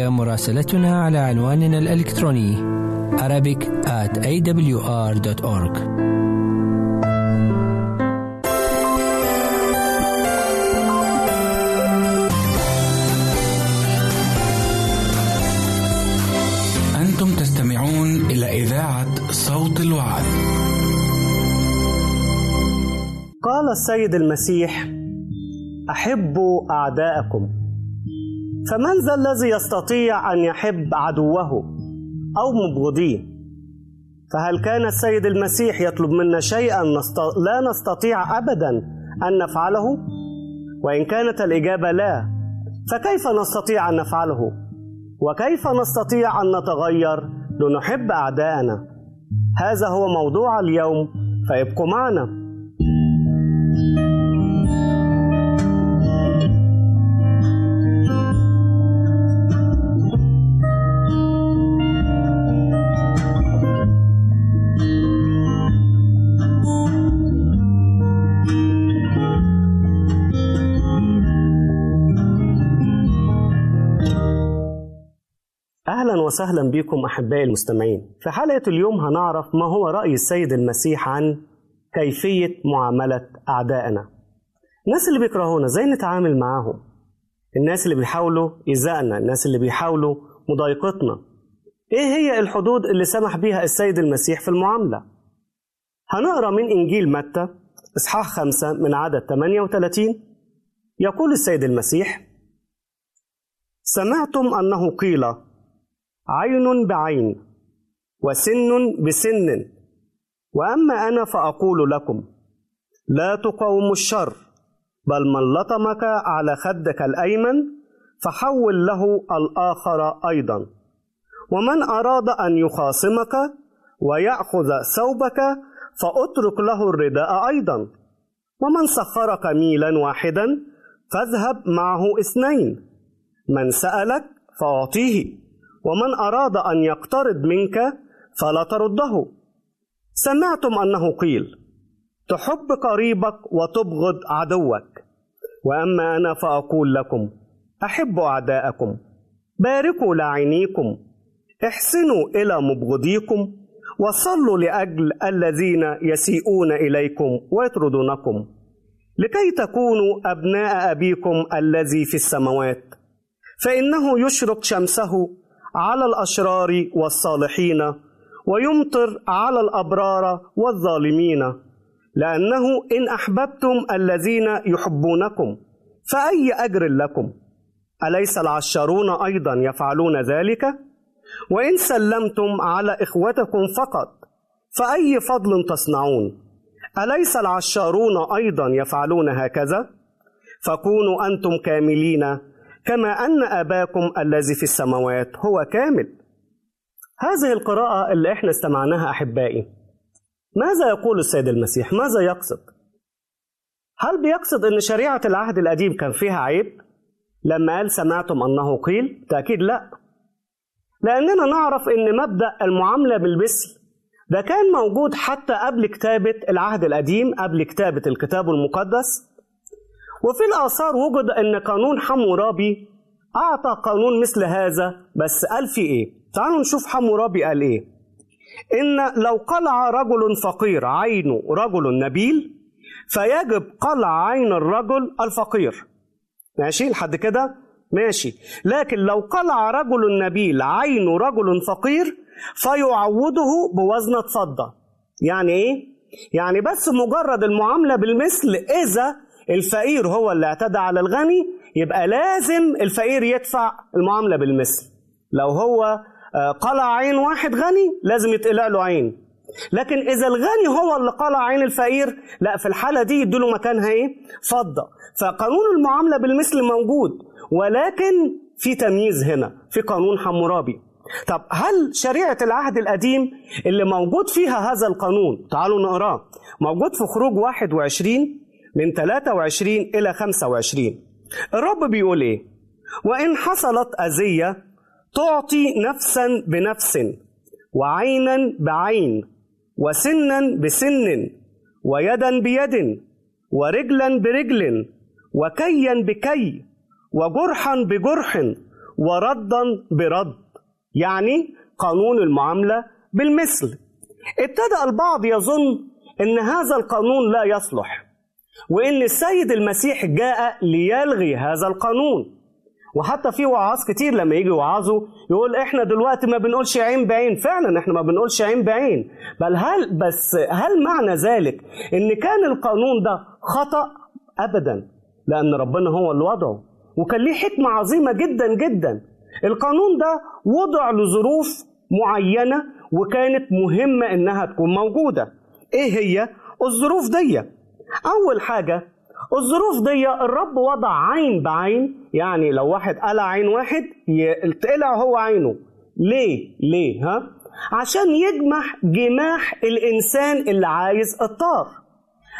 يمكنك مراسلتنا على عنواننا الإلكتروني Arabic at awr.org أنتم تستمعون إلى إذاعة صوت الوعد. قال السيد المسيح أحبوا أعداءكم فمن ذا الذي يستطيع أن يحب عدوه أو مبغضيه. فهل كان السيد المسيح يطلب منا شيئا. لا نستطيع ابدا أن نفعله؟ وإن كانت الإجابة لا فكيف نستطيع أن نفعله؟ وكيف نستطيع أن نتغير لنحب أعداءنا؟ هذا هو موضوع اليوم فابقوا معنا. وسهلا بكم أحبائي المستمعين. في حلقة اليوم هنعرف ما هو رأي السيد المسيح عن كيفية معاملة أعدائنا. الناس اللي بيكرهونا إزاي نتعامل معاهم؟ الناس اللي بيحاولوا إيذائنا الناس اللي بيحاولوا مضايقتنا. إيه هي الحدود اللي سمح بيها السيد المسيح في المعاملة؟ هنقرأ من إنجيل متى إصحاح خمسة من عدد 38 يقول السيد المسيح سمعتم أنه قيل عين بعين وسن بسن. وأما أنا فأقول لكم لا تقاوموا الشر بل من لطمك على خدك الأيمن فحول له الآخر أيضا. ومن أراد أن يخاصمك ويأخذ ثوبك فأترك له الرداء أيضا. ومن سخرك ميلا واحدا فاذهب معه اثنين. من سألك فأعطيه. ومن أراد أن يقترض منك فلا ترده. سمعتم أنه قيل تحب قريبك وتبغض عدوك. وأما أنا فأقول لكم أحبوا أعداءكم باركوا لاعنيكم احسنوا إلى مبغضيكم وصلوا لأجل الذين يسيئون إليكم ويطردونكم. لكي تكونوا أبناء أبيكم الذي في السماوات فإنه يشرق شمسه على الأشرار والصالحين ويمطر على الأبرار والظالمين. لأنه إن أحببتم الذين يحبونكم فأي أجر لكم؟ أليس العشارون أيضا يفعلون ذلك؟ وإن سلمتم على إخوتكم فقط فأي فضل تصنعون؟ أليس العشارون أيضا يفعلون هكذا؟ فكونوا أنتم كاملين كما أن أباكم الذي في السماوات هو كامل هذه القراءة اللي إحنا استمعناها أحبائي ماذا يقول السيد المسيح؟ ماذا يقصد؟ هل بيقصد أن شريعة العهد القديم كان فيها عيب؟ لما قال سمعتم أنه قيل؟ تأكيد لا لأننا نعرف أن مبدأ المعاملة بالمثل ده كان موجود حتى قبل كتابة العهد القديم قبل كتابة الكتاب المقدس وفي الآثار وجد أن قانون حمورابي أعطى قانون مثل هذا بس قال في إيه؟ تعالوا نشوف حمورابي قال إيه؟ إن لو قلع رجل فقير عين رجل نبيل فيجب قلع عين الرجل الفقير ماشي لحد كده؟ ماشي لكن لو قلع رجل نبيل عين رجل فقير فيعوضه بوزنة فضة يعني إيه؟ يعني بس مجرد المعاملة بالمثل إذا الفقير هو اللي اعتدى على الغني يبقى لازم الفقير يدفع المعاملة بالمثل. لو هو قلع عين واحد غني لازم يتقلع له عين. لكن إذا الغني هو اللي قلع عين الفقير لا في الحالة دي يديله مكانها إيه فضة. فقانون المعاملة بالمثل موجود ولكن في تمييز هنا في قانون حمورابي. طب هل شريعة العهد القديم اللي موجود فيها هذا القانون تعالوا نقراه موجود في خروج 21 من 23 إلى 25 الرب بيقول إيه؟ وإن حصلت أذية تعطي نفسا بنفس وعينا بعين وسنا بسن ويدا بيد ورجلا برجل وكيا بكي وجرحا بجرح وردا برد يعني قانون المعاملة بالمثل. ابتدأ البعض يظن إن هذا القانون لا يصلح. وإن السيد المسيح جاء ليلغي هذا القانون. وحتى في وعاظ كتير لما يجي يوعظوا يقول إحنا دلوقتي ما بنقولش عين بعين. فعلا إحنا ما بنقولش عين بعين. بل هل بس هل معنى ذلك إن كان القانون ده خطأ؟ ابدا. لأن ربنا هو اللي وضعه. وكان ليه حكمة عظيمة جدا جدا. القانون ده وضع لظروف معينة وكانت مهمة إنها تكون موجودة. إيه هي؟ الظروف دي. أول حاجة الظروف دي الرب وضع عين بعين يعني لو واحد قلع عين واحد يتقلع هو عينه. ليه؟ ليه؟ ها؟ عشان يجمح جماح الإنسان اللي عايز الطار.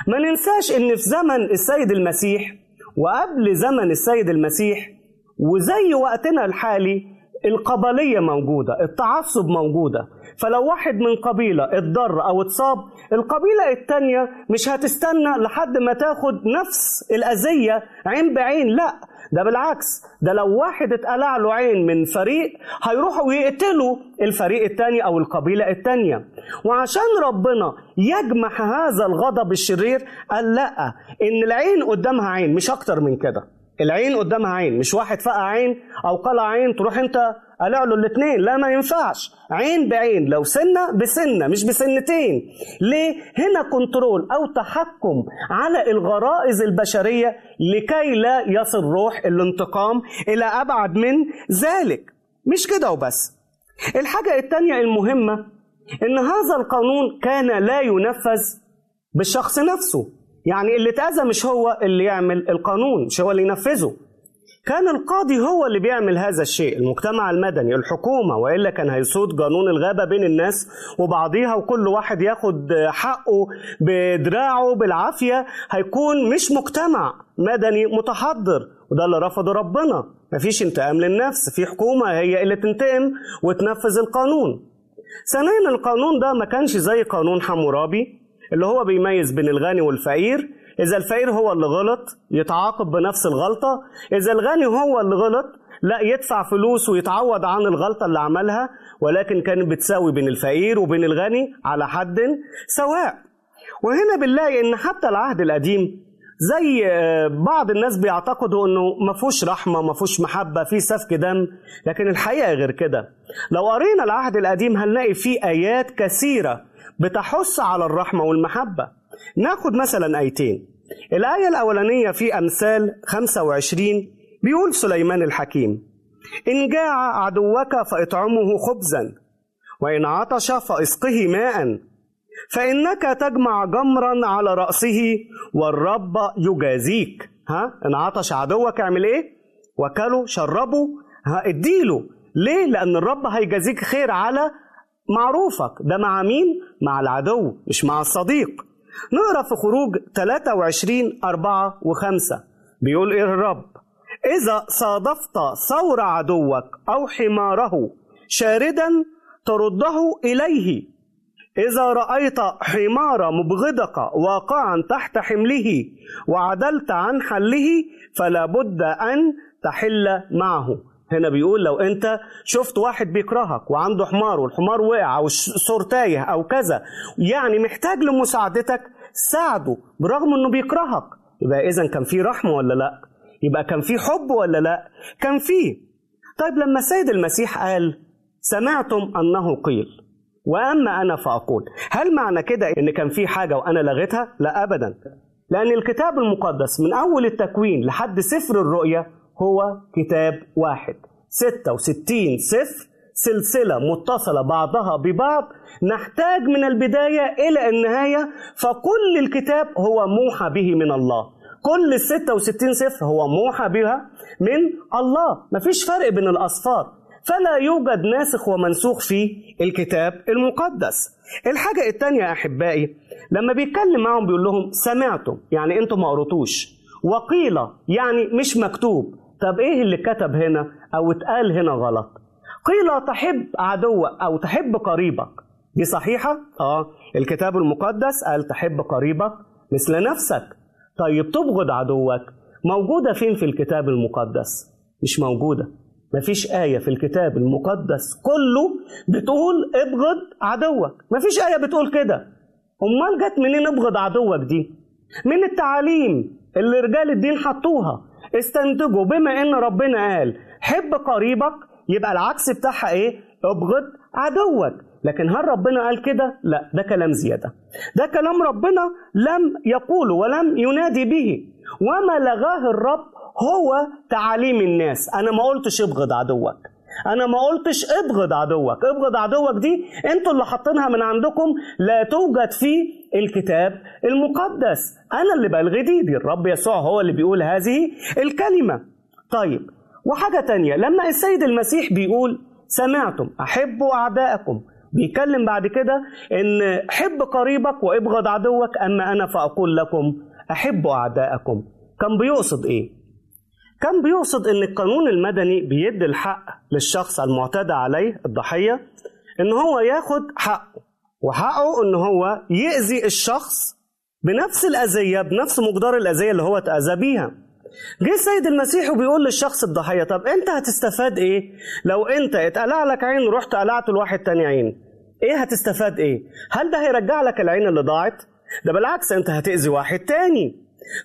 ما ننساش إن في زمن السيد المسيح وقبل زمن السيد المسيح وزي وقتنا الحالي القبلية موجودة التعصب موجودة. فلو واحد من قبيلة اتضر أو اتصاب القبيلة التانية مش هتستنى لحد ما تاخد نفس الأذية عين بعين لا ده بالعكس ده لو واحد اتقلع له عين من فريق هيروحوا يقتلوا الفريق التاني أو القبيلة التانية. وعشان ربنا يجمح هذا الغضب الشرير قال لا إن العين قدامها عين مش أكتر من كده. العين قدامها عين مش واحد فقع عين أو قلع عين تروح أنت قلع له الاثنين لا ما ينفعش. عين بعين لو سنة بسنة مش بسنتين. ليه؟ هنا كنترول أو تحكم على الغرائز البشرية لكي لا يصل روح الانتقام إلى أبعد من ذلك. مش كده وبس. الحاجة الثانية المهمة إن هذا القانون كان لا ينفذ بالشخص نفسه. يعني اللي اتأذى مش هو اللي يعمل القانون مش هو اللي ينفذه. كان القاضي هو اللي بيعمل هذا الشيء المجتمع المدني الحكومة وإلا كان هيسود قانون الغابة بين الناس وبعضيها وكل واحد ياخد حقه بدراعه بالعافية هيكون مش مجتمع مدني متحضر. وده اللي رفضه ربنا. مفيش انتقام للنفس في حكومة هي اللي تنتقم وتنفذ القانون. ثانيا القانون ده ما كانش زي قانون حمورابي. اللي هو بيميز بين الغني والفقير. إذا الفقير هو اللي غلط يتعاقب بنفس الغلطة. إذا الغني هو اللي غلط لا يدفع فلوس ويتعوض عن الغلطة اللي عملها. ولكن كانت بتساوي بين الفقير وبين الغني على حد سواء. وهنا بنلاقي إن حتى العهد القديم زي بعض الناس بيعتقدوا إنه ما فيهوش رحمة ما فيهوش محبة في سفك دم. لكن الحقيقة غير كده. لو قرينا العهد القديم هنلاقي فيه آيات كثيرة بتحث على الرحمة والمحبة. ناخد مثلا آيتين. الآية الأولانية في أمثال 25 بيقول سليمان الحكيم إن جاع عدوك فإطعمه خبزا وإن عطش فإسقه ماء فإنك تجمع جمرا على رأسه والرب يجازيك. ها؟ إن عطش عدوك اعمل إيه؟ وكله شربه. ها؟ اديله. ليه؟ لأن الرب هيجازيك خير على معروفك ده مع مين؟ مع العدو مش مع الصديق. نقرأ في خروج 23 4 و5 بيقول إيه الرب؟ إذا صادفت ثور عدوك أو حماره شاردا ترده إليه. إذا رأيت حمار مبغضك واقعا تحت حمله وعدلت عن حله فلا بد أن تحل معه. هنا بيقول لو انت شفت واحد بيكرهك وعنده حمار والحمار وقع أو السور تايه أو كذا يعني محتاج لمساعدتك ساعده برغم انه بيكرهك. يبقى اذا كان في رحمة ولا لأ؟ يبقى كان في حب ولا لأ؟ كان في. طيب لما السيد المسيح قال سمعتم أنه قيل وأما أنا فأقول. هل معنى كده إن كان في حاجة وأنا لغيتها؟ لأ ابدا. لأن الكتاب المقدس من أول التكوين لحد سفر الرؤيا هو كتاب واحد. 66 سفر سلسلة متصلة بعضها ببعض. نحتاج من البداية إلى النهاية فكل الكتاب هو موحى به من الله. كل ال 66 سفر هو موحى بها من الله. مفيش فرق بين الأصفار. فلا يوجد ناسخ ومنسوخ في الكتاب المقدس. الحاجة التانية يا أحبائي لما بيتكلم معهم بيقول لهم سمعتم يعني أنتم ما قريتوش. وقيل يعني مش مكتوب. طب إيه اللي كتب هنا أو اتقال هنا غلط؟ قيل تحب عدوك أو تحب قريبك. دي صحيحة؟ آه. الكتاب المقدس قال تحب قريبك مثل نفسك. طيب تبغض عدوك. موجودة فين في الكتاب المقدس؟ مش موجودة. مفيش آية في الكتاب المقدس كله بتقول ابغض عدوك. مفيش آية بتقول كده. أمال جت منين ابغض عدوك دي؟ من التعاليم اللي رجال الدين حطوها. استنتجوا بما إن ربنا قال حب قريبك يبقى العكس بتاعها إيه؟ ابغض عدوك. لكن هل ربنا قال كده؟ لا ده كلام زيادة. ده كلام ربنا لم يقوله ولم ينادي به. وما لغاه الرب هو تعاليم الناس. أنا ما قلتش ابغض عدوك. أنا ما قلتش ابغض عدوك. ابغض عدوك دي أنتوا اللي حاطينها من عندكم لا توجد في الكتاب المقدس. أنا اللي بلغي دي, دي. الرب يسوع هو اللي بيقول هذه الكلمة. طيب وحاجة تانية. لما السيد المسيح بيقول سمعتم أحبوا أعداءكم بيتكلم بعد كده إن حب قريبك وابغض عدوك أما أنا فأقول لكم أحبوا أعداءكم. كان بيقصد إيه؟ كان بيقصد إن القانون المدني بيدي الحق للشخص المعتدى عليه الضحية إن هو ياخد حقه وحقه إن هو يأذي الشخص بنفس الأذية بنفس مقدار الأذية اللي هو اتأذى بيها. جه السيد المسيح وبيقول للشخص الضحية طب أنت هتستفاد إيه؟ لو أنت اتقلع لك عين ورحت قلعت لواحد تاني عين إيه هتستفاد إيه؟ هل ده هيرجع لك العين اللي ضاعت؟ ده بالعكس أنت هتأذي واحد تاني.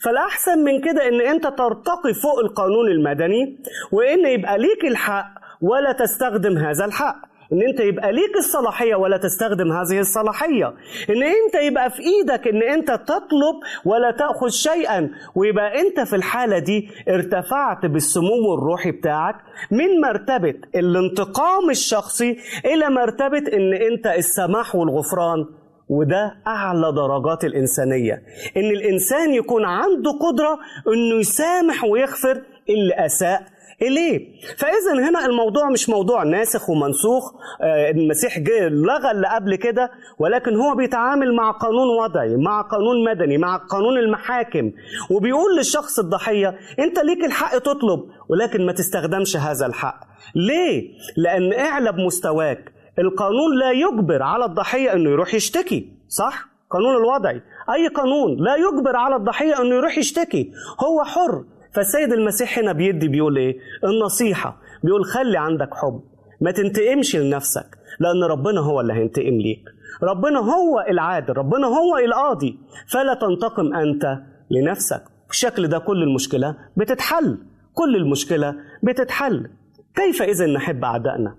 فالأحسن من كده إن أنت ترتقي فوق القانون المدني وإن يبقى ليك الحق ولا تستخدم هذا الحق. إن أنت يبقى ليك الصلاحية ولا تستخدم هذه الصلاحية. إن أنت يبقى في إيدك إن أنت تطلب ولا تأخذ شيئا ويبقى أنت في الحالة دي ارتفعت بالسمو الروحي بتاعك من مرتبة الانتقام الشخصي إلى مرتبة إن أنت السماح والغفران. وده أعلى درجات الإنسانية. إن الإنسان يكون عنده قدرة إنه يسامح ويغفر اللي أساء إليه. فإذا هنا الموضوع مش موضوع ناسخ ومنسوخ آه المسيح جه لغى اللي قبل كده ولكن هو بيتعامل مع قانون وضعي مع قانون مدني مع قانون المحاكم وبيقول للشخص الضحية أنت ليك الحق تطلب ولكن ما تستخدمش هذا الحق. ليه؟ لأن اعلى بمستواك. القانون لا يجبر على الضحية انه يروح يشتكي صح؟ قانون الوضعي أي قانون لا يجبر على الضحية انه يروح يشتكي. هو حر. فالسيد المسيح هنا بيدي بيقول إيه؟ النصيحة. بيقول خلي عندك حب. ما تنتقمش لنفسك لأن ربنا هو اللي هينتقم ليك. ربنا هو العادل ربنا هو القاضي. فلا تنتقم أنت لنفسك. بالشكل ده كل المشكلة بتتحل. كل المشكلة بتتحل. كيف إذا نحب أعدائنا؟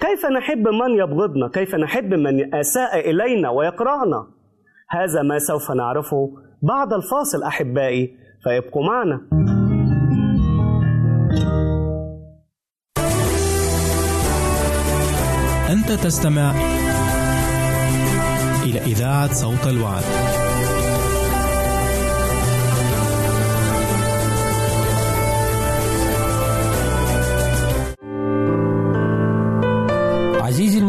كيف نحب من يبغضنا؟ كيف نحب من أساء إلينا ويكرهنا هذا ما سوف نعرفه بعد الفاصل أحبائي فيبقوا معنا. أنت تستمع إلى إذاعة صوت الوعد.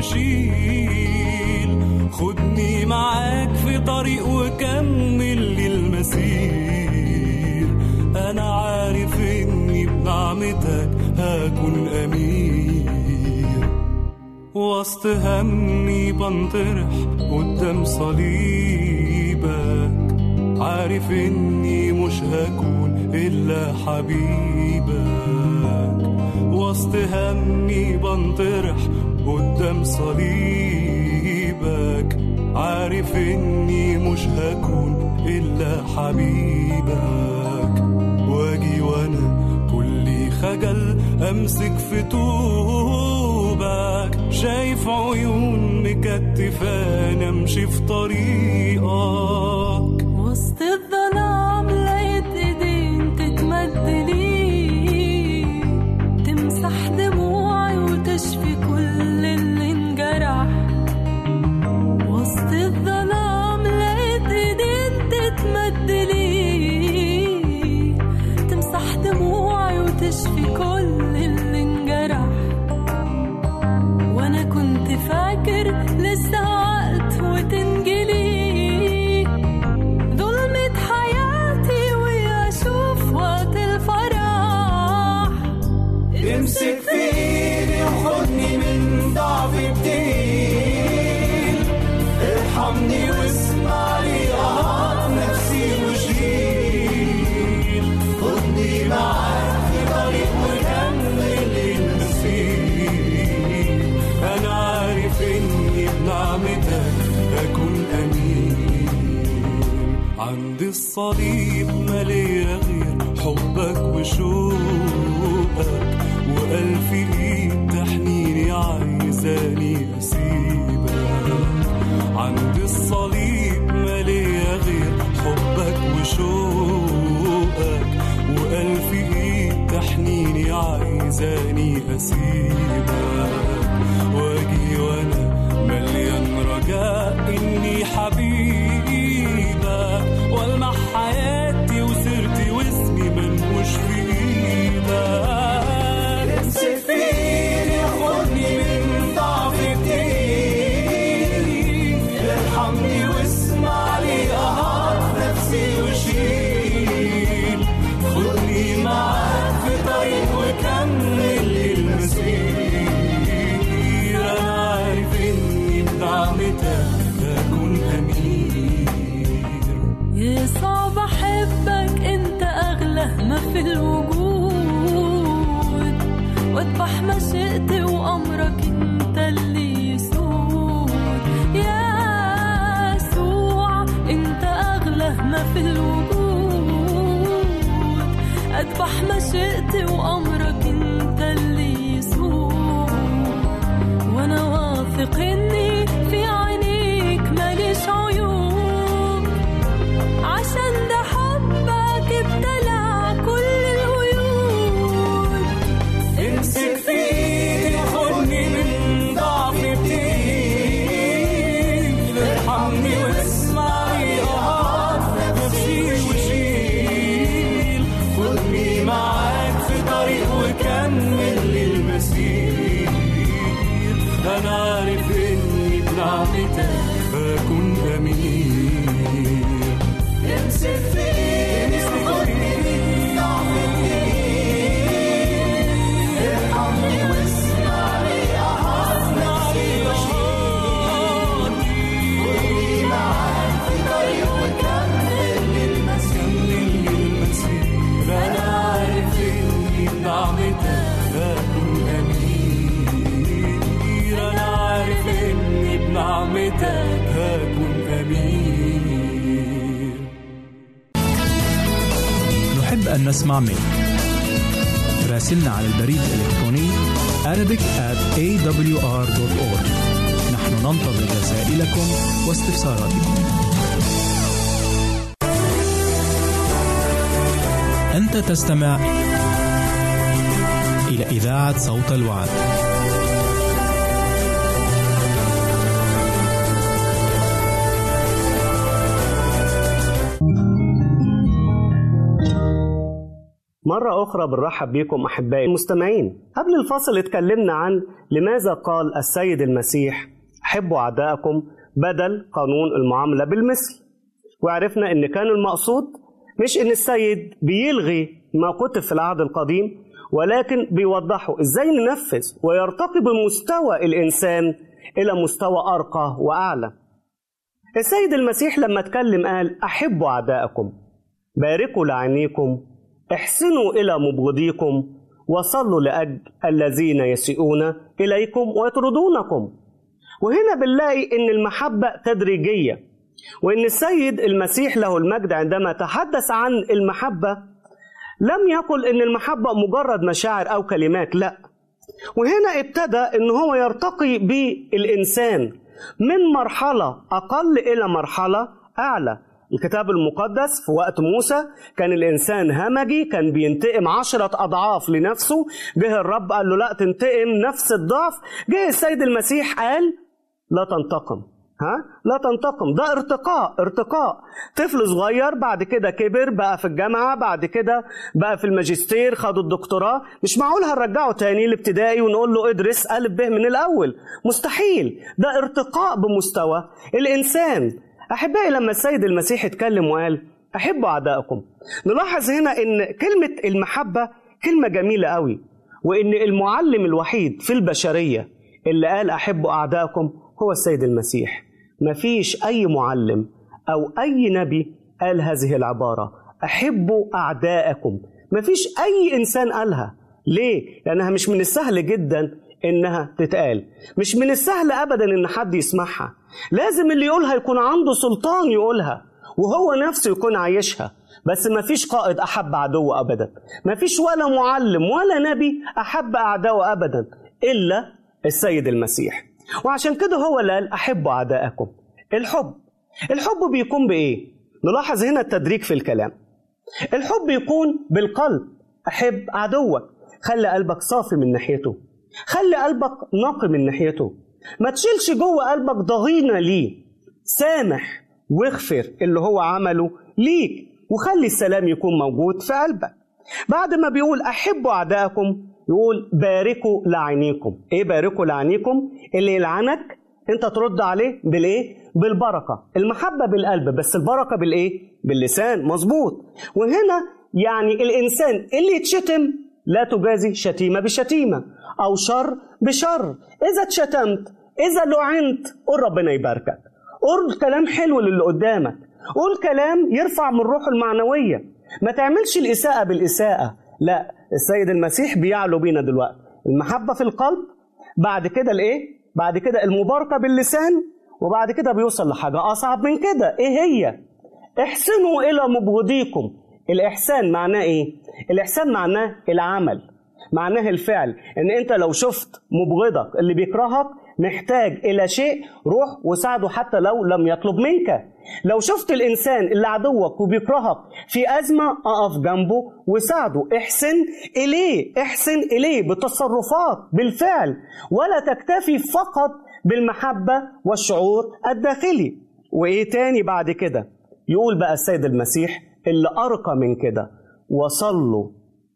وشيل. خدني معاك في طريق وكمل لي المسير أنا عارف إني بنعمتك هكون أمير. وسط همي بنطرح قدام صليبك. عارف إني مش هكون إلا حبيبك. وسط همي بنطرح قدام صليبك عارف إني مش هكون إلا حبيبك. وأجي وأنا كلي خجل أمسك في طوبك. شايف عيون مكتفاني أمشي في طريقك. وسط عند الصليب مالية غير حبك وشوقك وألف إيد تحنيني عايزاني أسيبك. عند الصليب مالية غير حبك وشوقك وألف إيد تحنيني عايزاني أسيبك. واجي وأنا مليان رجاء إني حبيبك. مشيئتي وأمرك انت اللي يسود وأنا واثق اني راسلنا على البريد الإلكتروني Arabic at awr.org نحن ننتظر رسائلكم واستفساراتكم. أنت تستمع إلى إذاعة صوت الوعد. مرة أخرى بنرحب بكم أحبائي المستمعين. قبل الفصل اتكلمنا عن لماذا قال السيد المسيح حبوا أعداءكم بدل قانون المعاملة بالمثل وعرفنا إن كان المقصود مش إن السيد بيلغي ما كتب في العهد القديم ولكن بيوضحوا إزاي ننفذ ويرتقي بمستوى الإنسان إلى مستوى أرقى وأعلى. السيد المسيح لما اتكلم قال أحبوا أعداءكم باركوا لعينيكم احسنوا إلى مبغضيكم وصلوا لأجل الذين يسيئون إليكم ويطردونكم. وهنا بنلاقي إن المحبة تدريجية وإن السيد المسيح له المجد عندما تحدث عن المحبة لم يقل إن المحبة مجرد مشاعر أو كلمات لا. وهنا ابتدى إن هو يرتقي بالإنسان من مرحلة أقل إلى مرحلة أعلى. الكتاب المقدس في وقت موسى كان الإنسان همجي كان بينتقم عشرة أضعاف لنفسه. جه الرب قال له لا تنتقم نفس الضعف. جه السيد المسيح قال لا تنتقم. ها؟ لا تنتقم. ده ارتقاء ارتقاء. طفل صغير بعد كده كبر بقى في الجامعة بعد كده بقى في الماجستير خد الدكتوراه. مش معقول هنرجعه تاني الابتدائي ونقول له ادرس ألف ب من الأول. مستحيل. ده ارتقاء بمستوى. الإنسان أحبائي لما السيد المسيح اتكلم وقال أحبوا أعدائكم نلاحظ هنا إن كلمة المحبة كلمة جميلة قوي وإن المعلم الوحيد في البشرية اللي قال أحبوا أعدائكم هو السيد المسيح. مفيش أي معلم أو أي نبي قال هذه العبارة أحبوا أعداءكم. مفيش أي إنسان قالها. ليه؟ لأنها مش من السهل جدا إنها تتقال. مش من السهل أبدا إن حد يسمعها. لازم اللي يقولها يكون عنده سلطان يقولها وهو نفسه يكون عايشها. بس مفيش قائد أحب عدو أبدا. مفيش ولا معلم ولا نبي أحب أعداءه أبدا إلا السيد المسيح. وعشان كده هو قال أحبوا أعداءكم. الحب. الحب بيكون بإيه؟ نلاحظ هنا التدريج في الكلام. الحب يكون بالقلب. أحب عدوك. خلي قلبك صافي من ناحيته. خلي قلبك نقي من ناحيته. ما تشيلش جوه قلبك ضغينة ليه. سامح واغفر اللي هو عمله ليك وخلي السلام يكون موجود في قلبك. بعد ما بيقول أحبوا أعداءكم يقول باركوا لعينيكم. إيه باركوا لعينيكم؟ اللي يلعنك أنت ترد عليه بالإيه؟ بالبركة. المحبة بالقلب بس البركة بالإيه؟ باللسان. مظبوط. وهنا يعني الإنسان اللي يتشتم لا تجازي شتيمة بشتيمة أو شر بشر. إذا اتشتمت إذا لعنت قول ربنا يباركك. قول كلام حلو للي قدامك. قول كلام يرفع من روحه المعنوية. ما تعملش الإساءة بالإساءة. لا السيد المسيح بيعلو بينا دلوقتي. المحبة في القلب بعد كده الإيه؟ بعد كده المباركة باللسان وبعد كده بيوصل لحاجة أصعب من كده. إيه هي؟ احسنوا إلى مبغضيكم. الإحسان معناه إيه؟ الإحسان معناه العمل معناه الفعل. إن أنت لو شفت مبغضك اللي بيكرهك محتاج إلى شيء روح وساعده حتى لو لم يطلب منك. لو شفت الإنسان اللي عدوك وبيكرهك في أزمة أقف جنبه وساعده. إحسن إليه إحسن إليه بالتصرفات بالفعل ولا تكتفي فقط بالمحبة والشعور الداخلي. وإيه تاني بعد كده؟ يقول بقى السيد المسيح اللي أرقى من كده. وصلوا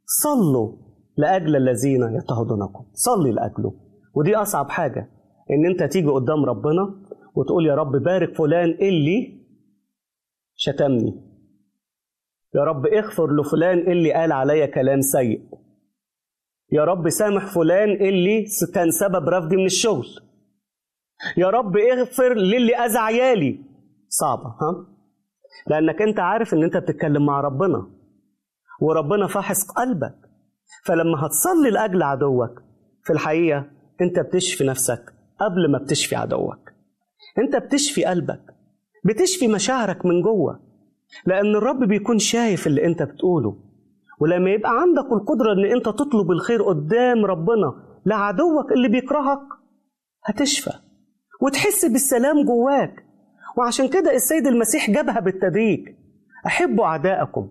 صلوا لأجل الذين يضطهدونكم صلي لأجله. ودي أصعب حاجة إن أنت تيجي قدام ربنا وتقول يا رب بارك فلان اللي شتمني. يا رب اغفر لفلان اللي قال عليا كلام سيء. يا رب سامح فلان اللي كان سبب رفضي من الشغل. يا رب اغفر للي أذى عيالي. صعبة ها؟ لأنك أنت عارف إن أنت بتتكلم مع ربنا. وربنا فاحص قلبك. فلما هتصلي لأجل عدوك في الحقيقة أنت بتشفي نفسك قبل ما بتشفي عدوك. أنت بتشفي قلبك. بتشفي مشاعرك من جوه. لأن الرب بيكون شايف اللي أنت بتقوله. ولما يبقى عندك القدرة إن أنت تطلب الخير قدام ربنا لعدوك اللي بيكرهك هتشفى. وتحس بالسلام جواك. وعشان كده السيد المسيح جابها بالتدريج. أحبوا اعدائكم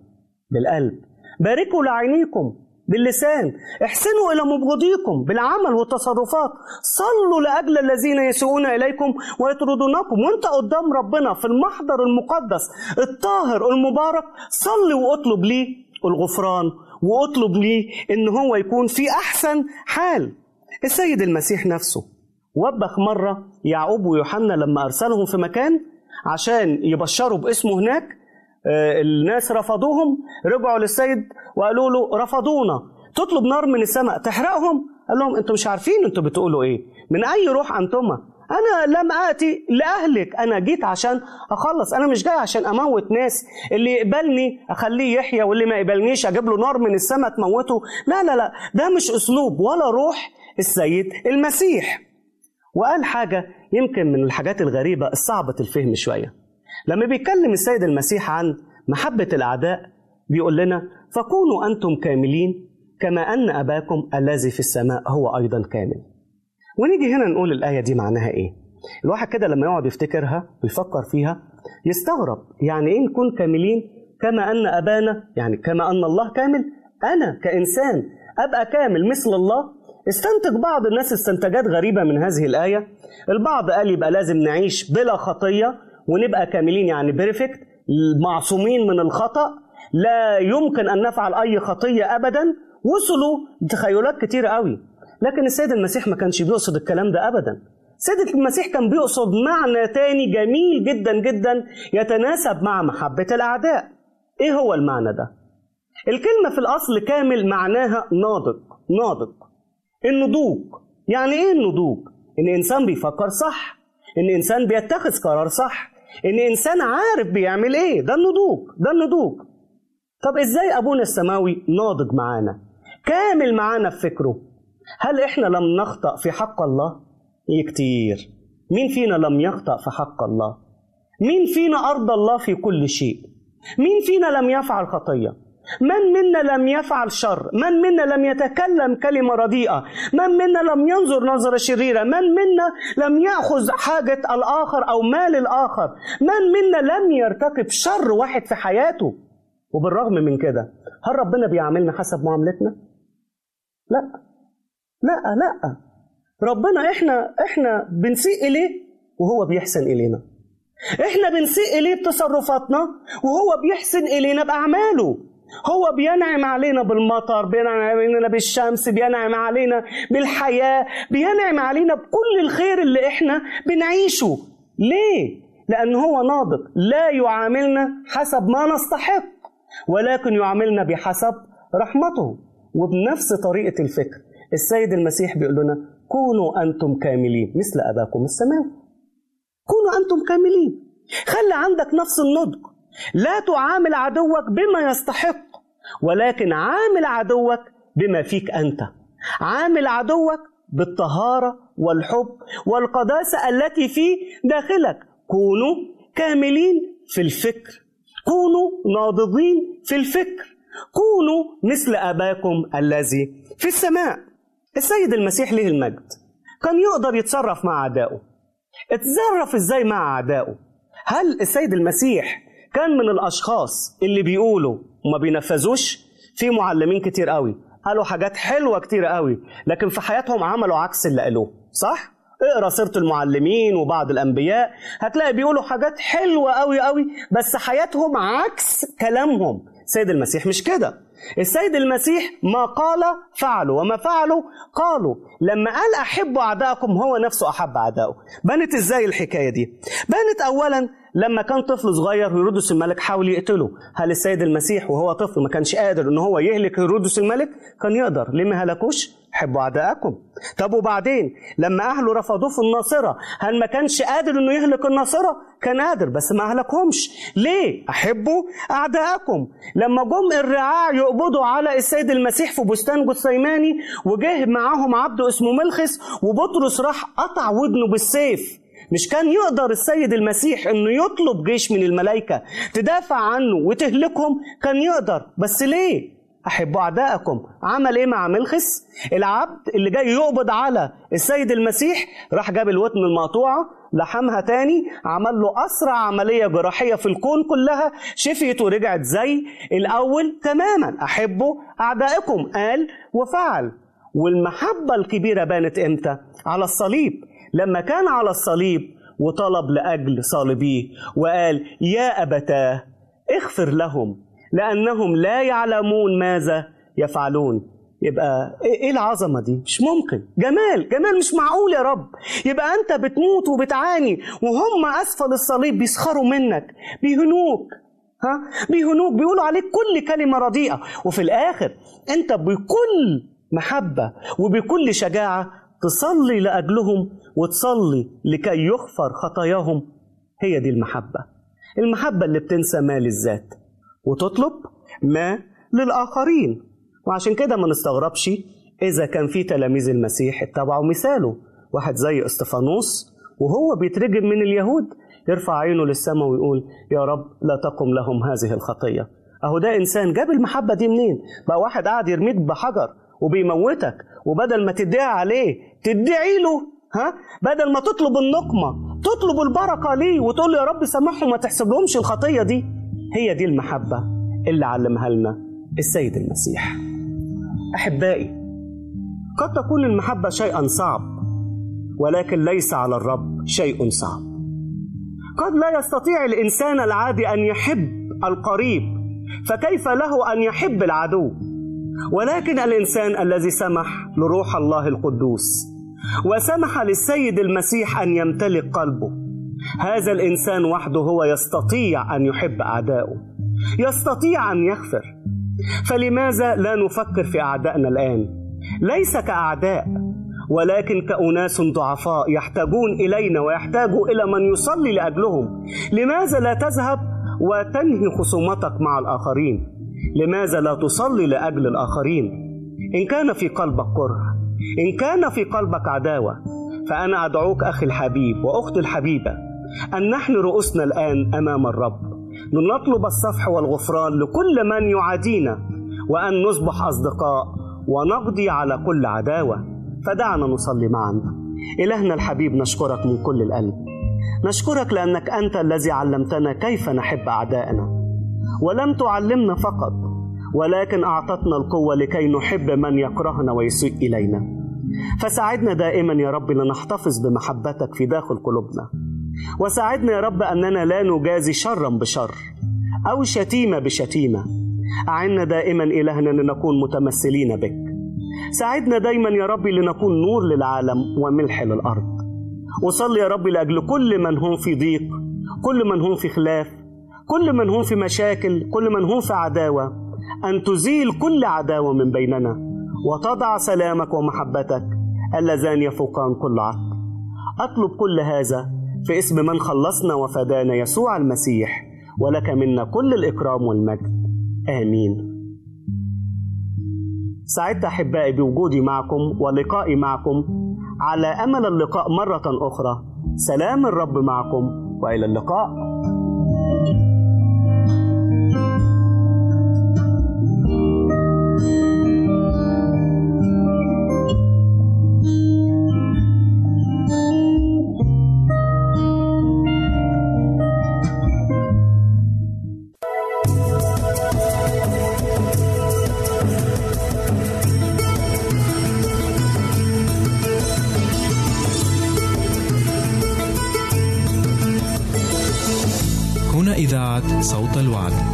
بالقلب. باركوا لعينيكم باللسان. احسنوا إلى مبغضيكم بالعمل والتصرفات. صلوا لأجل الذين يسيئون إليكم ويطردونكم. وانت قدام ربنا في المحضر المقدس الطاهر المبارك صلي واطلب ليه الغفران واطلب ليه إن هو يكون في أحسن حال. السيد المسيح نفسه وبخ مرة يعقوب ويوحنا لما أرسلهم في مكان عشان يبشروا باسمه هناك الناس رفضوهم رجعوا للسيد وقالوا له رفضونا. تطلب نار من السماء تحرقهم؟ قال لهم أنتوا مش عارفين أنتوا بتقولوا إيه. من أي روح أنتما؟ أنا لم آتي لأهلك. أنا جيت عشان أخلص. أنا مش جاي عشان أموت ناس. اللي يقبلني أخليه يحيى واللي ما يقبلنيش أجيب له نار من السماء تموته. لا لا لا. ده مش أسلوب ولا روح السيد المسيح. وقال حاجة يمكن من الحاجات الغريبة الصعبة الفهم شوية. لما بيتكلم السيد المسيح عن محبة الأعداء بيقول لنا فكونوا أنتم كاملين كما أن أباكم الذي في السماء هو أيضا كامل. ونيجي هنا نقول الآية دي معناها إيه؟ الواحد كده لما يقعد يفتكرها ويفكر فيها يستغرب يعني إيه نكون كاملين كما أن أبانا يعني كما أن الله كامل؟ أنا كإنسان أبقى كامل مثل الله؟ استنتج بعض الناس استنتاجات غريبة من هذه الآية. البعض قال يبقى لازم نعيش بلا خطية ونبقى كاملين يعني بيرفكت معصومين من الخطأ. لا يمكن أن نفعل أي خطية أبدا. وصلوا تخيلات كتيرة قوي. لكن السيد المسيح ما كانش بيقصد الكلام ده ابدا. السيد المسيح كان بيقصد معنى تاني جميل جدا جدا يتناسب مع محبة الأعداء. إيه هو المعنى ده؟ الكلمة في الأصل كامل معناها ناضج ناضج. النضوج يعني إيه النضوج؟ إن إنسان بيفكر صح إن إنسان بيتخذ قرار صح إن إنسان عارف بيعمل إيه ده النضوج ده النضوج طب إزاي أبونا السماوي ناضج معانا كامل معانا في فكره هل إحنا لم نخطأ في حق الله؟ إيه كتير مين فينا لم يخطأ في حق الله؟ مين فينا أرضى الله في كل شيء؟ مين فينا لم يفعل خطية؟ من منا لم يفعل شر؟ من منا لم يتكلم كلمة رديئة؟ من منا لم ينظر نظرة شريرة؟ من منا لم يأخذ حاجة الآخر أو مال الآخر؟ من منا لم يرتكب شر واحد في حياته؟ وبالرغم من كده هل ربنا بيعاملنا حسب معاملتنا؟ لا. لا لا. ربنا إحنا إحنا بنسيء إليه وهو بيحسن إلينا. إحنا بنسيء إليه بتصرفاتنا وهو بيحسن إلينا بأعماله. هو بينعم علينا بالمطر بينعم علينا بالشمس بينعم علينا بالحياة بينعم علينا بكل الخير اللي إحنا بنعيشه. ليه؟ لأن هو ناضج. لا يعاملنا حسب ما نستحق ولكن يعاملنا بحسب رحمته. وبنفس طريقة الفكر السيد المسيح بيقول لنا كونوا أنتم كاملين مثل أباكم السماوي. كونوا أنتم كاملين خلي عندك نفس النضج. لا تعامل عدوك بما يستحق ولكن عامل عدوك بما فيك أنت. عامل عدوك بالطهارة والحب والقداسة التي في داخلك. كونوا كاملين في الفكر. كونوا ناضجين في الفكر. كونوا مثل أباكم الذي في السماء. السيد المسيح له المجد. كان يقدر يتصرف مع أعدائه. اتصرف إزاي مع أعدائه؟ هل السيد المسيح كان من الأشخاص اللي بيقولوا وما بينفذوش في معلمين كتير قوي. قالوا حاجات حلوة كتير قوي لكن في حياتهم عملوا عكس اللي قالوه صح؟ اقرأ سيرة المعلمين وبعض الأنبياء هتلاقي بيقولوا حاجات حلوة قوي قوي بس حياتهم عكس كلامهم. سيد المسيح مش كده. السيد المسيح ما قال فعلوا وما فعلوا قالوا. لما قال أحبوا أعداءكم هو نفسه أحب أعدائه. بانت إزاي الحكاية دي؟ بانت أولا لما كان طفل صغير هيرودس الملك حاول يقتله. هل السيد المسيح وهو طفل ما كانش قادر إن هو يهلك هيرودس الملك؟ كان يقدر. ليه هلكوش؟ حبوا اعدائكم طب وبعدين لما أهله رفضوه في الناصرة هل ما كانش قادر إنه يهلك الناصرة؟ كان قادر بس ما هلكهمش ليه؟ أحبوا اعدائكم لما جم الرعاع يقبضوا على السيد المسيح في بستان جثيماني وجه معاهم عبد اسمه ملخس وبطرس راح قطع ودنه بالسيف. مش كان يقدر السيد المسيح إنه يطلب جيش من الملائكة تدافع عنه وتهلكهم؟ كان يقدر. بس ليه؟ أحبوا أعدائكم عمل إيه مع ملخس العبد اللي جاي يقبض على السيد المسيح راح جاب الودن المقطوعة لحمها تاني عمل له أسرع عملية جراحية في الكون كلها شفيت ورجعت زي الأول تماما. أحبوا أعدائكم. قال وفعل. والمحبة الكبيرة بانت إمتى؟ على الصليب. لما كان على الصليب وطلب لأجل صالبيه وقال يا أبتاه اغفر لهم. لأنهم لا يعلمون ماذا يفعلون. يبقى إيه العظمة دي؟ مش ممكن. جمال. جمال مش معقول يا رب. يبقى أنت بتموت وبتعاني وهم أسفل الصليب بيسخروا منك بيهنوك. ها؟ بيهنوك. بيقولوا عليك كل كلمة رديئة. وفي الآخر أنت بكل محبة وبكل شجاعة تصلي لأجلهم وتصلي لكي يغفر خطاياهم. هي دي المحبة. المحبة اللي بتنسى ما للذات وتطلب ما للآخرين. وعشان كده ما نستغربش إذا كان في تلاميذ المسيح اتبعوا مثاله. واحد زي إستفانوس وهو بيترجم من اليهود يرفع عينه للسماء ويقول يا رب لا تقم لهم هذه الخطية. أهو ده إنسان جاب المحبة دي منين؟ بقى واحد قاعد يرميك بحجر وبيموتك وبدل ما تدعي عليه تدعي له ها؟ بدل ما تطلب النقمة تطلب البركة ليه؟ وتقول له يا رب سامحهم ما تحسبلهمش الخطية دي. هي دي المحبة اللي علمها لنا السيد المسيح. أحبائي قد تكون المحبة شيئا صعب ولكن ليس على الرب شيء صعب. قد لا يستطيع الإنسان العادي أن يحب القريب فكيف له أن يحب العدو؟ ولكن الإنسان الذي سمح لروح الله القدوس وسمح للسيد المسيح أن يمتلك قلبه هذا الإنسان وحده هو يستطيع أن يحب أعدائه يستطيع أن يغفر. فلماذا لا نفكر في أعدائنا الآن؟ ليس كأعداء ولكن كأناس ضعفاء يحتاجون إلينا ويحتاجوا إلى من يصلي لأجلهم. لماذا لا تذهب وتنهي خصومتك مع الآخرين؟ لماذا لا تصلي لأجل الآخرين؟ إن كان في قلبك كره إن كان في قلبك عداوة فأنا أدعوك أخي الحبيب وأختي الحبيبة أن نحن رؤوسنا الآن أمام الرب. لنطلب الصفح والغفران لكل من يعادينا وأن نصبح أصدقاء ونقضي على كل عداوة. فدعنا نصلي معا. إلهنا الحبيب نشكرك من كل القلب. نشكرك لأنك أنت الذي علمتنا كيف نحب أعدائنا ولم تعلمنا فقط ولكن أعطتنا القوة لكي نحب من يكرهنا ويسيء إلينا. فساعدنا دائما يا رب لنحتفظ بمحبتك في داخل قلوبنا. وساعدنا يا رب أننا لا نجازي شرا بشر أو شتيمة بشتيمة. أعنا دائما إلهنا لنكون متمثلين بك. ساعدنا دايما يا رب لنكون نور للعالم وملح للأرض. وصلي يا رب لأجل كل من هم في ضيق كل من هم في خلاف كل من هم في مشاكل كل من هم في عداوة. أن تزيل كل عداوة من بيننا وتضع سلامك ومحبتك. اللذان يفوقان كل عقل. أطلب كل هذا في اسم من خلصنا وفدانا يسوع المسيح ولك منا كل الإكرام والمجد. آمين. سعدت أحبائي بوجودي معكم ولقائي معكم. على أمل اللقاء مرة أخرى. سلام الرب معكم وإلى اللقاء. صوت الوعد.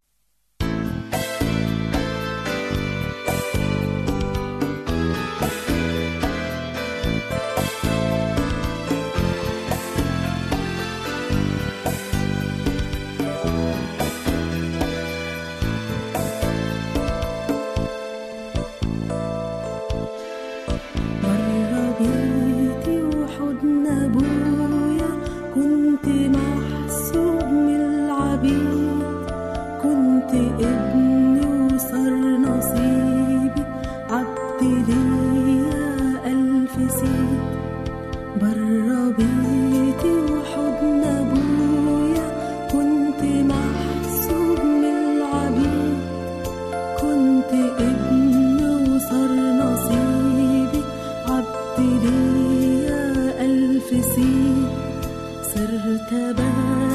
نسيت صرت بدد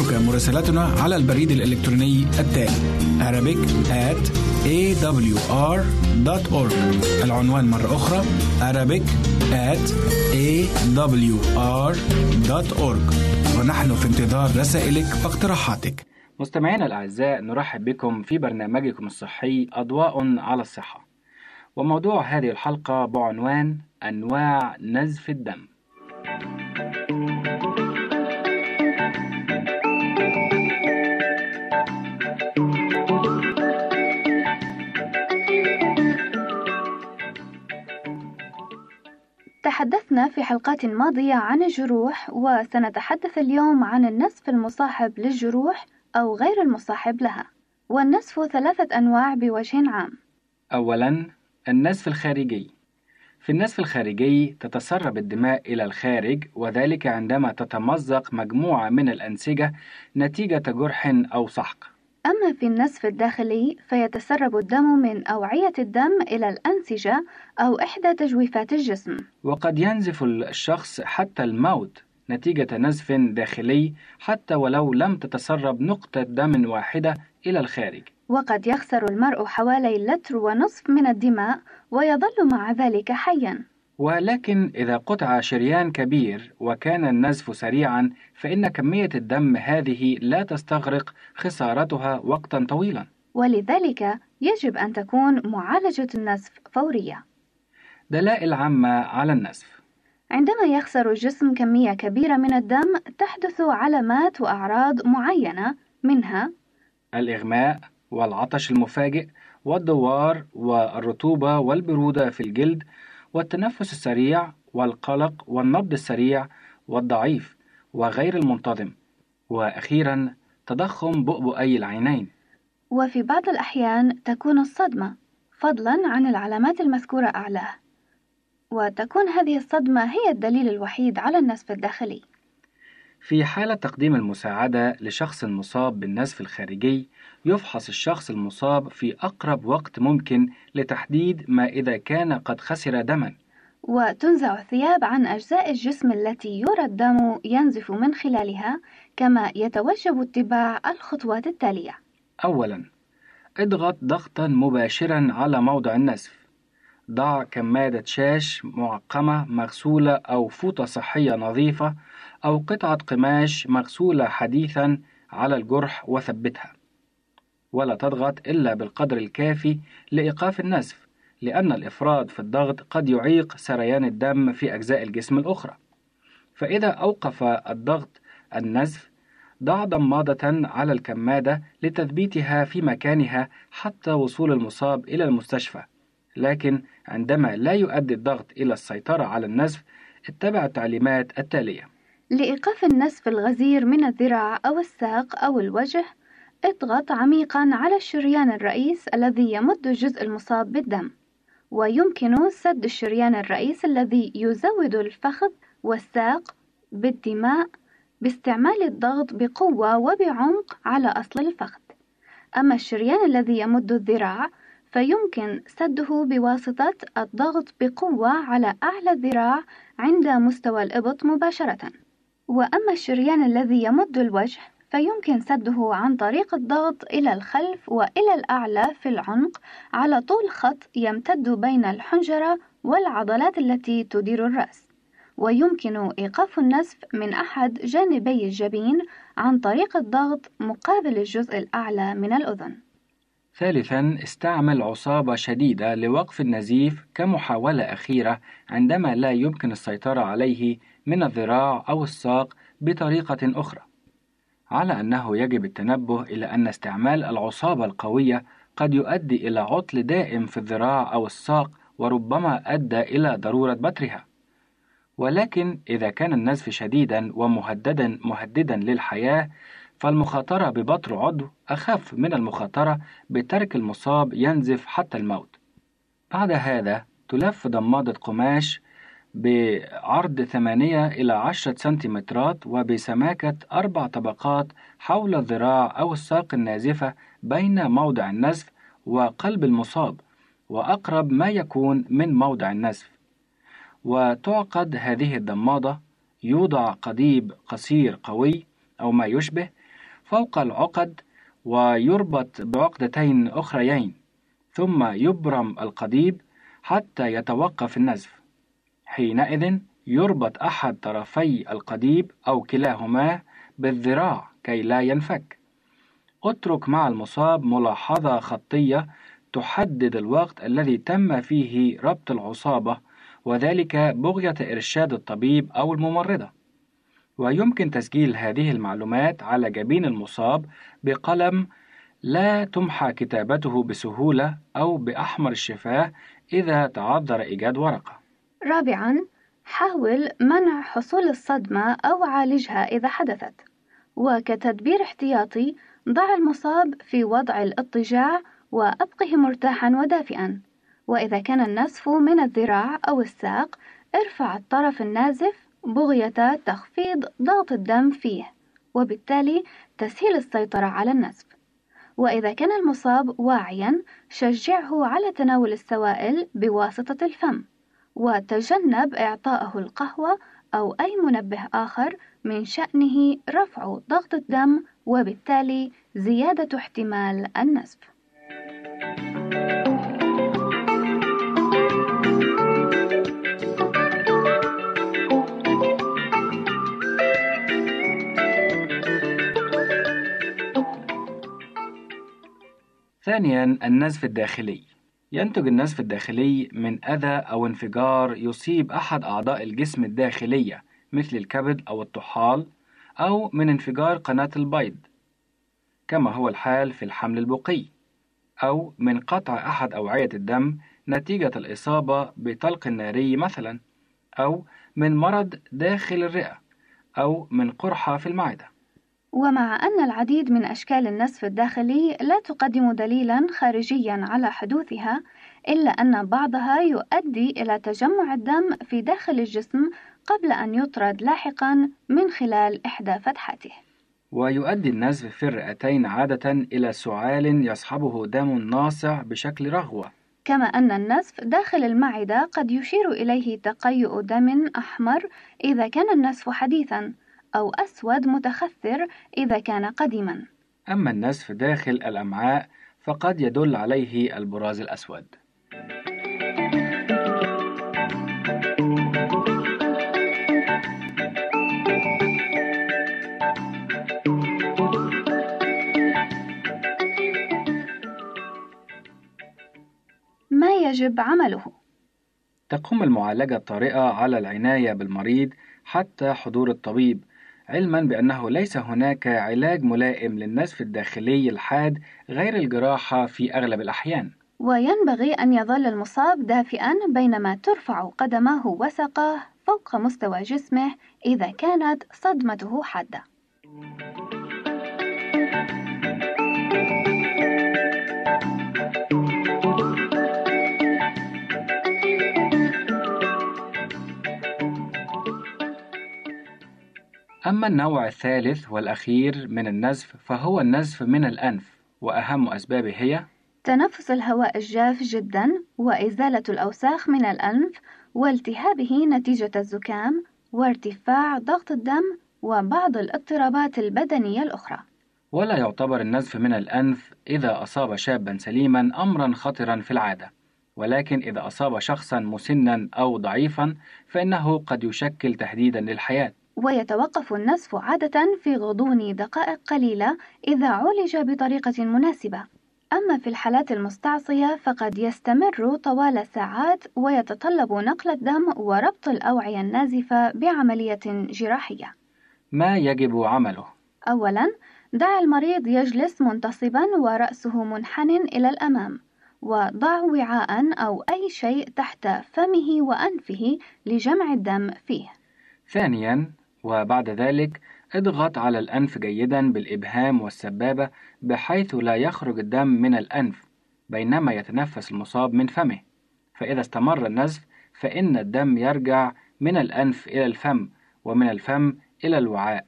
يمكنك مراسلتنا على البريد الإلكتروني التالي Arabic at awr.org العنوان مرة أخرى Arabic at awr.org ونحن في انتظار رسائلك واقتراحاتك. مستمعينا الأعزاء نرحب بكم في برنامجكم الصحي أضواء على الصحة. وموضوع هذه الحلقة بعنوان أنواع نزف الدم. تحدثنا في حلقات ماضية عن الجروح وسنتحدث اليوم عن النسف المصاحب للجروح أو غير المصاحب لها. والنسف ثلاثة أنواع بوجه عام. أولا النزف الخارجي. في النزف الخارجي تتسرب الدماء إلى الخارج وذلك عندما تتمزق مجموعة من الأنسجة نتيجة جرح أو سحق أما في النسف الداخلي فيتسرب الدم من أوعية الدم إلى الأنسجة أو إحدى تجويفات الجسم. وقد ينزف الشخص حتى الموت نتيجة نزف داخلي حتى ولو لم تتسرب نقطة دم واحدة إلى الخارج. وقد يخسر المرء حوالي لتر ونصف من الدماء ويظل مع ذلك حيا. ولكن إذا قطع شريان كبير وكان النزف سريعا فإن كمية الدم هذه لا تستغرق خسارتها وقتا طويلا. ولذلك يجب أن تكون معالجة النزف فورية. دلائل عامة على النزف. عندما يخسر الجسم كمية كبيرة من الدم تحدث علامات وأعراض معينة منها الإغماء والعطش المفاجئ والدوار والرطوبة والبرودة في الجلد والتنفس السريع والقلق والنبض السريع والضعيف وغير المنتظم. وأخيرا تضخم بؤبؤي العينين. وفي بعض الأحيان تكون الصدمة فضلا عن العلامات المذكورة أعلاه. وتكون هذه الصدمة هي الدليل الوحيد على النسف الداخلي. في حالة تقديم المساعدة لشخص مصاب بالنزف الخارجي يفحص الشخص المصاب في أقرب وقت ممكن لتحديد ما إذا كان قد خسر دما. وتنزع الثياب عن أجزاء الجسم التي يرى الدم ينزف من خلالها كما يتوجب اتباع الخطوات التالية. أولا اضغط ضغطا مباشرا على موضع النزف. ضع كمادة شاش معقمة مغسولة أو فوطة صحية نظيفة أو قطعة قماش مغسولة حديثا على الجرح وثبتها. ولا تضغط إلا بالقدر الكافي لإيقاف النزف لأن الإفراط في الضغط قد يعيق سريان الدم في أجزاء الجسم الأخرى. فإذا أوقف الضغط النزف ضع ضمادة على الكمادة لتثبيتها في مكانها حتى وصول المصاب إلى المستشفى. لكن عندما لا يؤدي الضغط إلى السيطرة على النزف اتبع التعليمات التالية. لإيقاف النزف الغزير من الذراع أو الساق أو الوجه اضغط عميقا على الشريان الرئيس الذي يمد الجزء المصاب بالدم ويمكن سد الشريان الرئيس الذي يزود الفخذ والساق بالدماء باستعمال الضغط بقوة وبعمق على أصل الفخذ. أما الشريان الذي يمد الذراع فيمكن سده بواسطة الضغط بقوة على أعلى الذراع عند مستوى الإبط مباشرة. وأما الشريان الذي يمد الوجه فيمكن سده عن طريق الضغط إلى الخلف وإلى الأعلى في العنق على طول خط يمتد بين الحنجرة والعضلات التي تدير الرأس. ويمكن إيقاف النزف من أحد جانبي الجبين عن طريق الضغط مقابل الجزء الأعلى من الأذن. ثالثا استعمل عصابة شديدة لوقف النزيف كمحاولة أخيرة عندما لا يمكن السيطرة عليه من الذراع أو الساق بطريقة أخرى. على أنه يجب التنبه إلى أن استعمال العصابة القوية قد يؤدي إلى عطل دائم في الذراع أو الساق وربما أدى إلى ضرورة بترها. ولكن إذا كان النزف شديدا ومهددا مهددا للحياة فالمخاطرة ببطر عضو أخف من المخاطرة بترك المصاب ينزف حتى الموت. بعد هذا تلف ضمادة قماش بعرض 8 إلى 10 سنتيمترات وبسماكة أربع طبقات حول الذراع أو الساق النازفة بين موضع النزف وقلب المصاب وأقرب ما يكون من موضع النزف. وتعقد هذه الضمادة يوضع قضيب قصير قوي أو ما يشبه فوق العقد ويربط بعقدتين أخريين ثم يبرم القضيب حتى يتوقف النزف. حينئذ يربط أحد طرفي القضيب أو كلاهما بالذراع كي لا ينفك اترك مع المصاب ملاحظة خطية تحدد الوقت الذي تم فيه ربط العصابة وذلك بغية إرشاد الطبيب أو الممرضة ويمكن تسجيل هذه المعلومات على جبين المصاب بقلم لا تمحى كتابته بسهولة أو بأحمر الشفاه إذا تعذر إيجاد ورقة. رابعاً حاول منع حصول الصدمة أو عالجها إذا حدثت. وكتدبير احتياطي ضع المصاب في وضع الاضطجاع وأبقه مرتاحا ودافئا. وإذا كان النزف من الذراع أو الساق ارفع الطرف النازف بغية تخفيض ضغط الدم فيه وبالتالي تسهيل السيطرة على النزف وإذا كان المصاب واعيا شجعه على تناول السوائل بواسطة الفم. وتجنب إعطائه القهوة أو أي منبه آخر من شأنه رفع ضغط الدم وبالتالي زيادة احتمال النزف. ثانيا النزف الداخلي ينتج النزف الداخلي من أذى أو انفجار يصيب أحد أعضاء الجسم الداخلية مثل الكبد أو الطحال أو من انفجار قناة البيض كما هو الحال في الحمل البقي أو من قطع أحد أوعية الدم نتيجة الإصابة بطلق ناري مثلا أو من مرض داخل الرئة أو من قرحة في المعدة. ومع أن العديد من أشكال النزف الداخلي لا تقدم دليلا خارجيا على حدوثها إلا أن بعضها يؤدي إلى تجمع الدم في داخل الجسم قبل أن يطرد لاحقا من خلال إحدى فتحاته. ويؤدي النزف في الرئتين عادة إلى سعال يصحبه دم ناصع بشكل رغوة. كما أن النزف داخل المعدة قد يشير إليه تقيؤ دم أحمر إذا كان النزف حديثا أو أسود متخثر إذا كان قديما. أما النزف داخل الأمعاء فقد يدل عليه البراز الأسود. ما يجب عمله؟ تقوم المعالجة الطارئة على العناية بالمريض حتى حضور الطبيب. علما بأنه ليس هناك علاج ملائم للنزف الداخلي الحاد غير الجراحة في أغلب الأحيان. وينبغي أن يظل المصاب دافئا بينما ترفع قدماه وساقاه فوق مستوى جسمه إذا كانت صدمته حادة. أما النوع الثالث والأخير من النزف فهو النزف من الأنف وأهم أسبابه هي تنفس الهواء الجاف جدا وإزالة الأوساخ من الأنف والتهابه نتيجة الزكام وارتفاع ضغط الدم وبعض الاضطرابات البدنية الأخرى. ولا يعتبر النزف من الأنف إذا أصاب شابا سليما أمرا خطرا في العادة ولكن إذا أصاب شخصا مسنا أو ضعيفا فإنه قد يشكل تهديدا للحياة. ويتوقف النزف عادة في غضون دقائق قليلة إذا عولج بطريقة مناسبة. أما في الحالات المستعصية فقد يستمر طوال ساعات ويتطلب نقل الدم وربط الأوعية النازفة بعملية جراحية. ما يجب عمله؟ أولاً دع المريض يجلس منتصبا ورأسه منحن إلى الأمام وضع وعاء أو أي شيء تحت فمه وأنفه لجمع الدم فيه. ثانيا وبعد ذلك اضغط على الأنف جيدا بالإبهام والسبابة بحيث لا يخرج الدم من الأنف بينما يتنفس المصاب من فمه. فإذا استمر النزف فإن الدم يرجع من الأنف إلى الفم ومن الفم إلى الوعاء.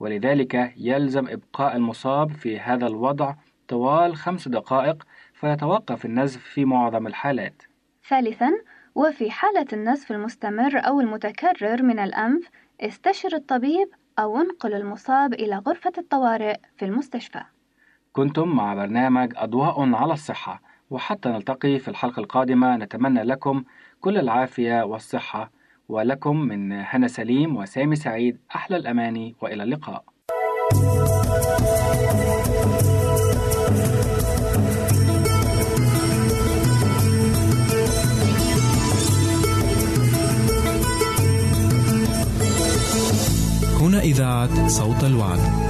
ولذلك يلزم إبقاء المصاب في هذا الوضع طوال خمس دقائق فيتوقف النزف في معظم الحالات. ثالثا وفي حالة النزف المستمر أو المتكرر من الأنف استشر الطبيب أو انقل المصاب إلى غرفة الطوارئ في المستشفى. كنتم مع برنامج أضواء على الصحة وحتى نلتقي في الحلقة القادمة نتمنى لكم كل العافية والصحة ولكم من هنا سليم وسامي سعيد أحلى الأماني وإلى اللقاء. هنا إذاعة صوت الوعد.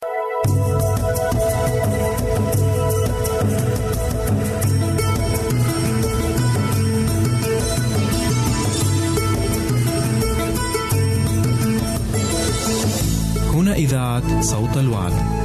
صوت الوعد.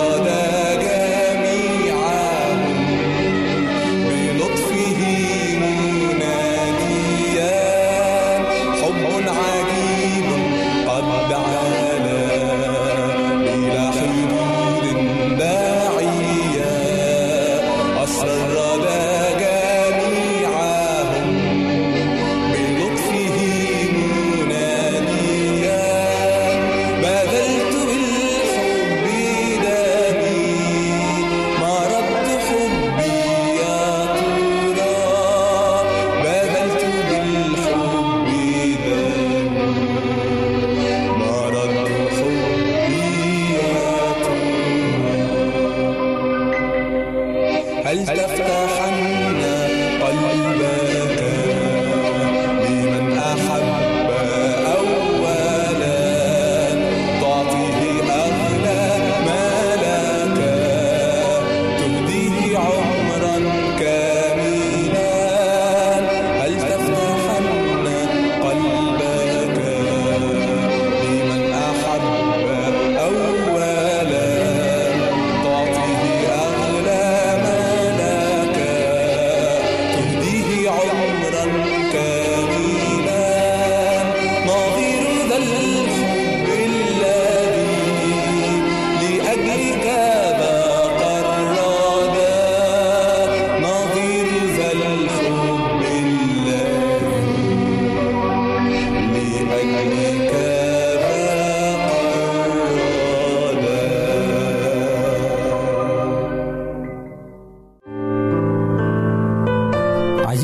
Oh.